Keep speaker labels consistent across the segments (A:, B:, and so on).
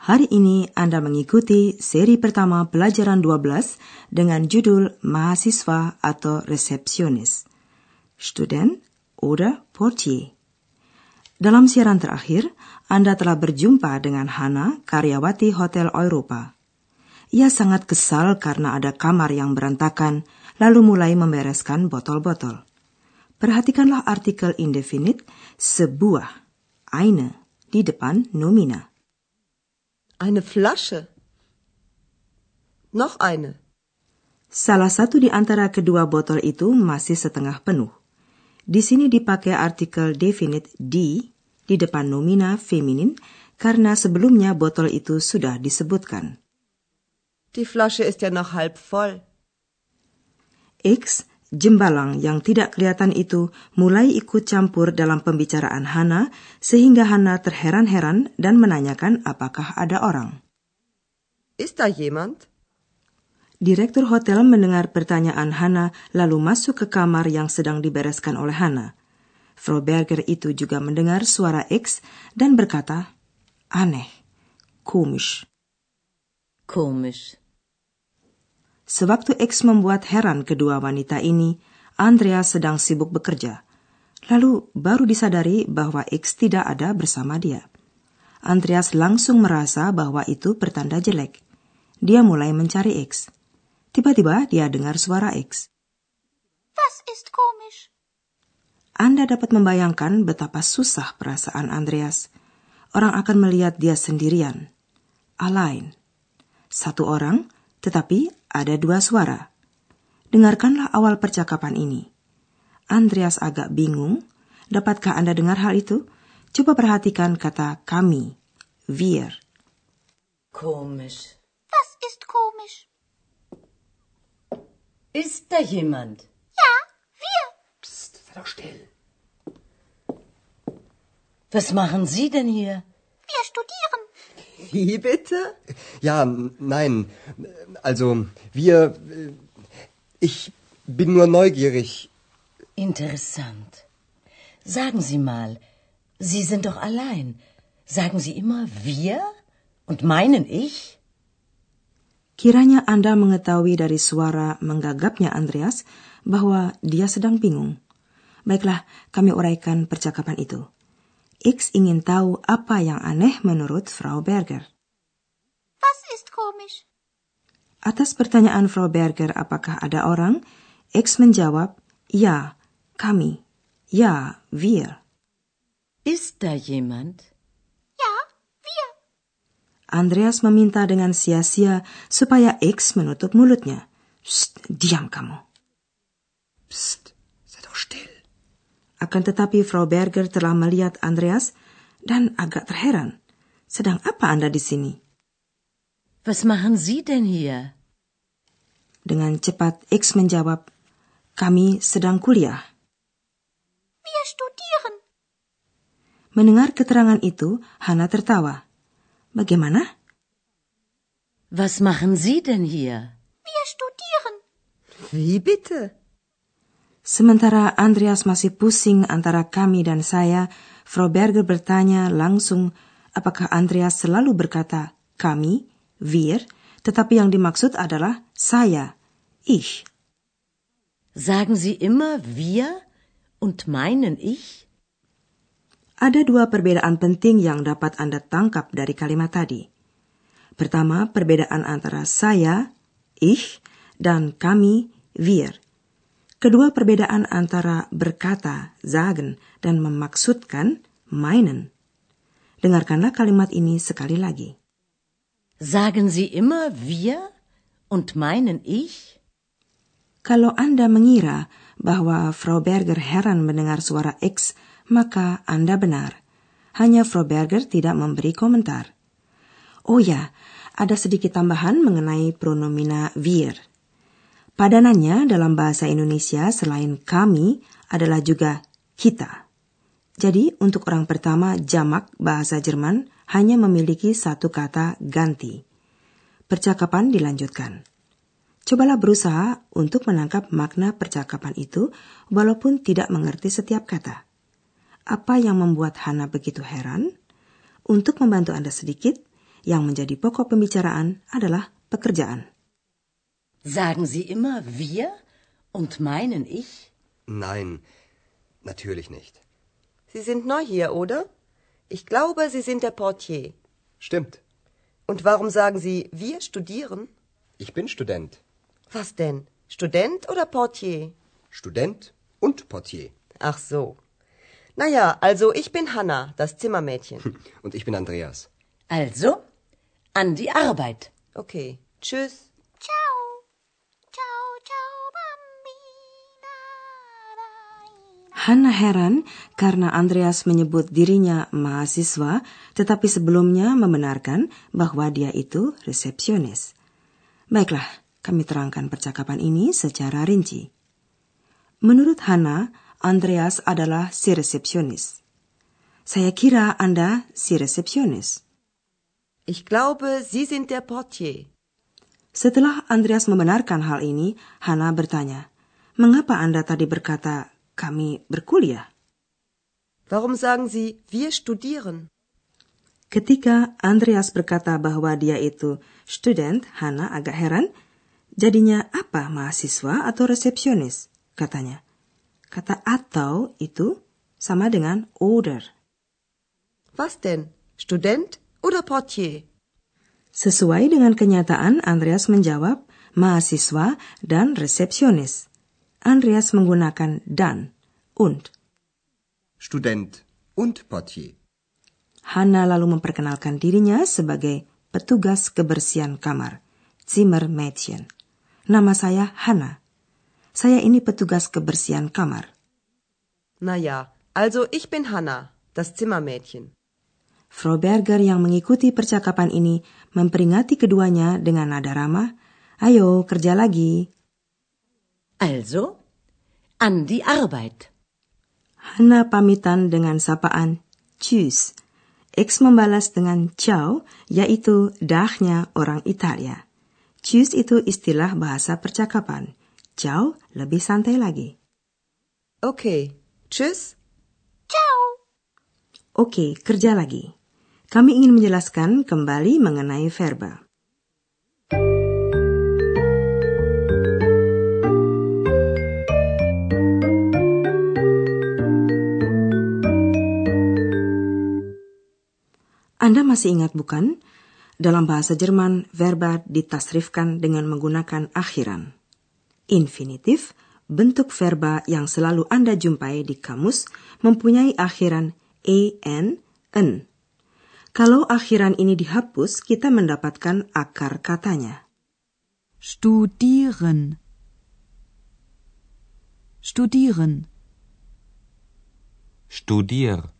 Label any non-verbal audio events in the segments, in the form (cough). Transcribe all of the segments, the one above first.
A: hari ini Anda mengikuti seri pertama pelajaran 12 dengan judul Mahasiswa atau Resepsionis. Student oder Portier. Dalam siaran terakhir, Anda telah berjumpa dengan Hana, karyawati Hotel Europa. Ia sangat kesal karena ada kamar yang berantakan, lalu mulai membereskan botol-botol. Perhatikanlah artikel indefinite sebuah, eine, di depan nomina.
B: Eine Flasche. Noch eine.
A: Salah satu di antara kedua botol itu masih setengah penuh. Di sini dipakai artikel definite di di depan nomina feminin karena sebelumnya botol itu sudah disebutkan.
B: Die Flasche ist ja noch halb voll.
A: X, jembalang yang tidak kelihatan itu mulai ikut campur dalam pembicaraan Hana sehingga Hana terheran-heran dan menanyakan apakah ada orang.
B: Ist da jemand?
A: Direktur hotel mendengar pertanyaan Hana lalu masuk ke kamar yang sedang dibereskan oleh Hana. Frau Berger itu juga mendengar suara X dan berkata, aneh, komisch.
C: Komisch.
A: Sewaktu X membuat heran kedua wanita ini, Andrea sedang sibuk bekerja. Lalu baru disadari bahwa X tidak ada bersama dia. Andreas langsung merasa bahwa itu pertanda jelek. Dia mulai mencari X. Tiba-tiba dia dengar suara X.
D: Was ist komisch?
A: Anda dapat membayangkan betapa susah perasaan Andreas. Orang akan melihat dia sendirian. Alain. Satu orang, tetapi ada dua suara. Dengarkanlah awal percakapan ini. Andreas agak bingung. Dapatkah Anda dengar hal itu? Coba perhatikan kata kami, wir.
C: Komisch.
D: Was ist komisch?
C: Ist da jemand?
D: Ja, wir.
E: Psst, sei doch still.
C: Was machen Sie denn hier?
D: Wir studieren.
B: Wie bitte?
E: Ja, nein. Also, wir. äh, Ich bin nur neugierig.
C: Interessant. Sagen Sie mal, Sie sind doch allein. Sagen Sie immer wir und meinen ich?
A: Kiranya Anda mengetahui dari suara menggagapnya Andreas bahwa dia sedang bingung. Baiklah, kami uraikan percakapan itu. X ingin tahu apa yang aneh menurut Frau Berger.
D: Was ist komisch?
A: Atas pertanyaan Frau Berger apakah ada orang, X menjawab, ya, kami. Ya, wir.
C: Ist da jemand?
D: Ja, wir.
A: Andreas meminta dengan sia-sia supaya X menutup mulutnya. Psst, diam kamu.
E: Psst, sei doch still.
A: Akan tetapi Frau Berger telah melihat Andreas dan agak terheran. Sedang apa Anda di sini?
C: Was machen Sie denn hier?
A: Dengan cepat X menjawab, kami sedang kuliah.
D: Wir studieren.
A: Mendengar keterangan itu, Hana tertawa. Bagaimana?
C: Was machen Sie denn hier?
D: Wir studieren.
B: Wie bitte?
A: Sementara Andreas masih pusing antara kami dan saya, Frau Berger bertanya langsung apakah Andreas selalu berkata kami, wir, tetapi yang dimaksud adalah saya, ich.
C: Sagen Sie immer wir und meinen ich?
A: Ada dua perbedaan penting yang dapat Anda tangkap dari kalimat tadi. Pertama, perbedaan antara saya, ich, dan kami, wir. Kedua, perbedaan antara berkata, sagen, dan memaksudkan, meinen. Dengarkanlah kalimat ini sekali lagi.
C: Sagen Sie immer wir und meinen ich?
A: Kalau Anda mengira bahwa Frau Berger heran mendengar suara X, maka Anda benar. Hanya Frau Berger tidak memberi komentar. Oh ya, ada sedikit tambahan mengenai pronomina wir. Padanannya dalam bahasa Indonesia selain kami adalah juga kita. Jadi untuk orang pertama jamak bahasa Jerman hanya memiliki satu kata ganti. Percakapan dilanjutkan. Cobalah berusaha untuk menangkap makna percakapan itu walaupun tidak mengerti setiap kata. Apa yang membuat Hana begitu heran? Untuk membantu Anda sedikit, yang menjadi pokok pembicaraan adalah pekerjaan.
C: Sagen Sie immer wir und meinen ich?
E: Nein, natürlich nicht.
B: Sie sind neu hier, oder? Ich glaube, Sie sind der Portier.
E: Stimmt.
B: Und warum sagen Sie, wir studieren?
E: Ich bin Student.
B: Was denn? Student oder Portier?
E: Student und Portier.
B: Ach so. Naja, also ich bin Hanna, das Zimmermädchen. (laughs)
E: Und ich bin Andreas.
C: Also, an die Arbeit.
B: Okay, tschüss.
A: Hana heran karena Andreas menyebut dirinya mahasiswa, tetapi sebelumnya membenarkan bahwa dia itu resepsionis. Baiklah, kami terangkan percakapan ini secara rinci. Menurut Hana, Andreas adalah si resepsionis. Saya kira Anda si resepsionis.
B: Ich glaube, Sie sind der Portier.
A: Setelah Andreas membenarkan hal ini, Hana bertanya, "Mengapa Anda tadi berkata kami berkuliah?"
B: Warum sagen Sie, wir studieren?
A: Ketika Andreas berkata bahwa dia itu student, Hana agak heran. Jadinya apa mahasiswa atau resepsionis? Katanya. Kata atau itu sama dengan oder.
B: Was denn? Student oder Portier?
A: Sesuai dengan kenyataan, Andreas menjawab mahasiswa dan resepsionis. Andreas menggunakan dan, und.
E: Student und Portier.
A: Hana lalu memperkenalkan dirinya sebagai petugas kebersihan kamar, Zimmermädchen. Nama saya Hana. Saya ini petugas kebersihan kamar.
B: Naja, also ich bin Hanna, das Zimmermädchen.
A: Frau Berger yang mengikuti percakapan ini memperingati keduanya dengan nada ramah, Ayo, kerja lagi.
C: Also, an die Arbeit.
A: Hana pamitan dengan sapaan Tschüss. X membalas dengan ciao, yaitu dahnya orang Italia. Tschüss itu istilah bahasa percakapan. Ciao lebih santai lagi.
B: Okay, tschüss.
D: Ciao.
A: Oke, kerja lagi. Kami ingin menjelaskan kembali mengenai verba. Anda masih ingat bukan? Dalam bahasa Jerman, verba ditasrifkan dengan menggunakan akhiran. Infinitif, bentuk verba yang selalu Anda jumpai di kamus, mempunyai akhiran en, en. Kalau akhiran ini dihapus, kita mendapatkan akar katanya.
F: Studieren. Studieren.
G: Studier.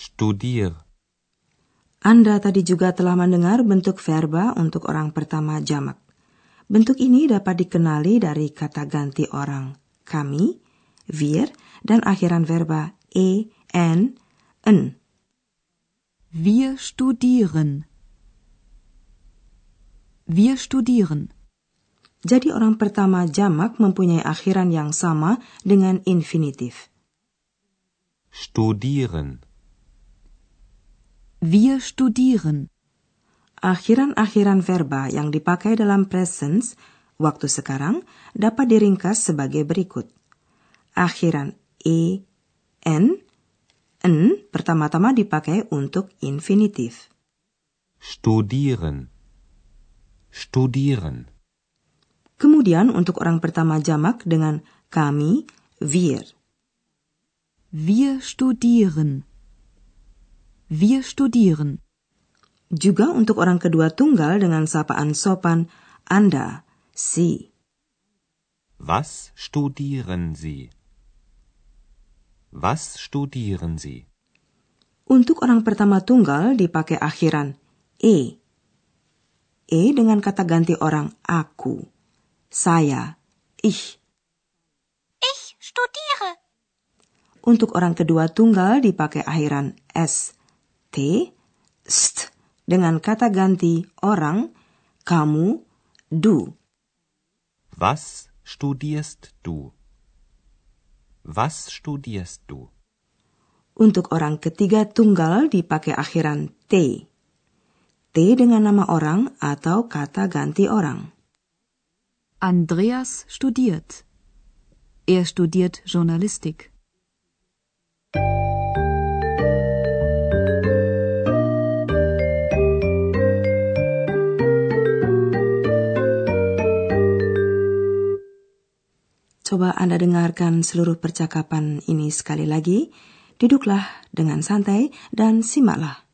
G: Studier.
A: Anda tadi juga telah mendengar bentuk verba untuk orang pertama jamak. Bentuk ini dapat dikenali dari kata ganti orang kami, wir, dan akhiran verba e, n, en.
F: Wir studieren. Wir studieren.
A: Jadi orang pertama jamak mempunyai akhiran yang sama dengan infinitif.
G: Studieren.
F: Wir studieren.
A: Akhiran-akhiran verba yang dipakai dalam presence waktu sekarang dapat diringkas sebagai berikut. Akhiran e, n, n pertama-tama dipakai untuk infinitif.
G: Studieren. Studieren.
A: Kemudian untuk orang pertama jamak dengan kami, wir.
F: Wir studieren. Wir studieren.
A: Juga untuk orang kedua tunggal dengan sapaan sopan Anda, Sie.
G: Was studieren Sie? Was studieren Sie?
A: Untuk orang pertama tunggal dipakai akhiran e. E dengan kata ganti orang aku, saya, ich.
D: Ich studiere.
A: Untuk orang kedua tunggal dipakai akhiran s, t, st dengan kata ganti orang, kamu, du.
G: Was studierst du? Was studierst du?
A: Untuk orang ketiga tunggal dipakai akhiran t. T dengan nama orang atau kata ganti orang.
F: Andreas studiert. Er studiert Journalistik.
A: Coba Anda dengarkan seluruh percakapan ini sekali lagi. Duduklah dengan santai dan simaklah.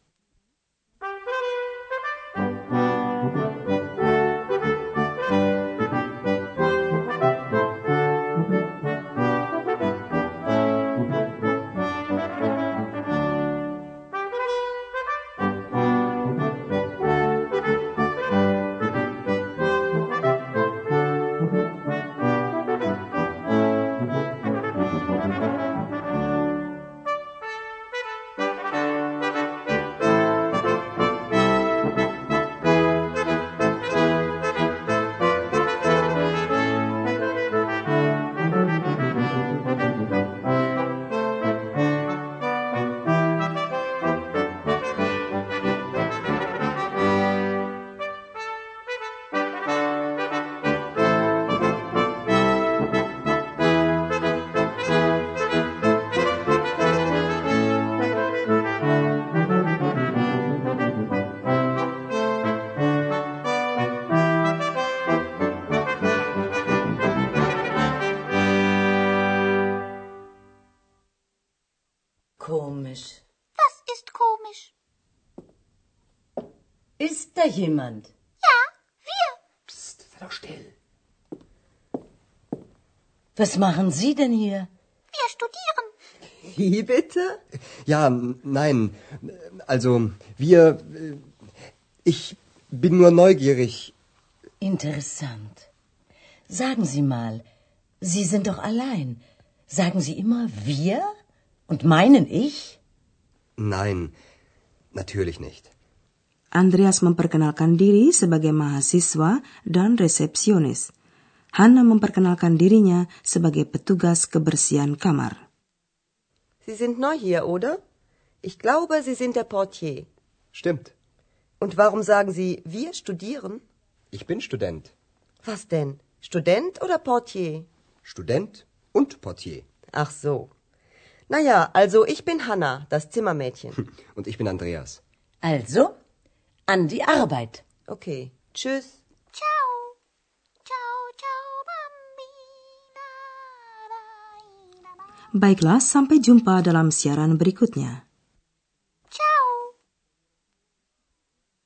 C: Komisch.
D: Was ist komisch?
C: Ist da jemand?
D: Ja, wir.
E: Psst, sei doch still.
C: Was machen Sie denn hier?
D: Wir studieren. (laughs)
B: Wie bitte?
E: Ja, nein. Also, wir. äh, Ich bin nur neugierig.
C: Interessant. Sagen Sie mal, Sie sind doch allein. Sagen Sie immer wir? Und meinen ich?
E: Nein, natürlich nicht.
A: Andreas memperkenalkan diri sebagai mahasiswa dan resepsionis. Hana memperkenalkan dirinya sebagai petugas kebersihan kamar.
B: Sie sind neu hier, oder? Ich glaube, Sie sind der Portier.
E: Stimmt.
B: Und warum sagen Sie, wir studieren?
E: Ich bin Student.
B: Was denn? Student oder Portier?
E: Student und Portier.
B: Ach so. Naja, also ich bin Hanna, das Zimmermädchen.
E: Und ich bin Andreas.
C: Also, an die Arbeit.
B: Okay, tschüss.
D: Ciao. Ciao, ciao, bambina. La, la, la.
A: Baiklah, sampai jumpa dalam siaran berikutnya.
D: Ciao.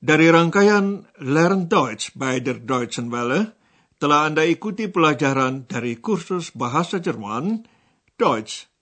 H: Dari rangkaian Learn Deutsch bei der Deutschen Welle, telah Anda ikuti pelajaran dari kursus bahasa Jerman, Deutsch,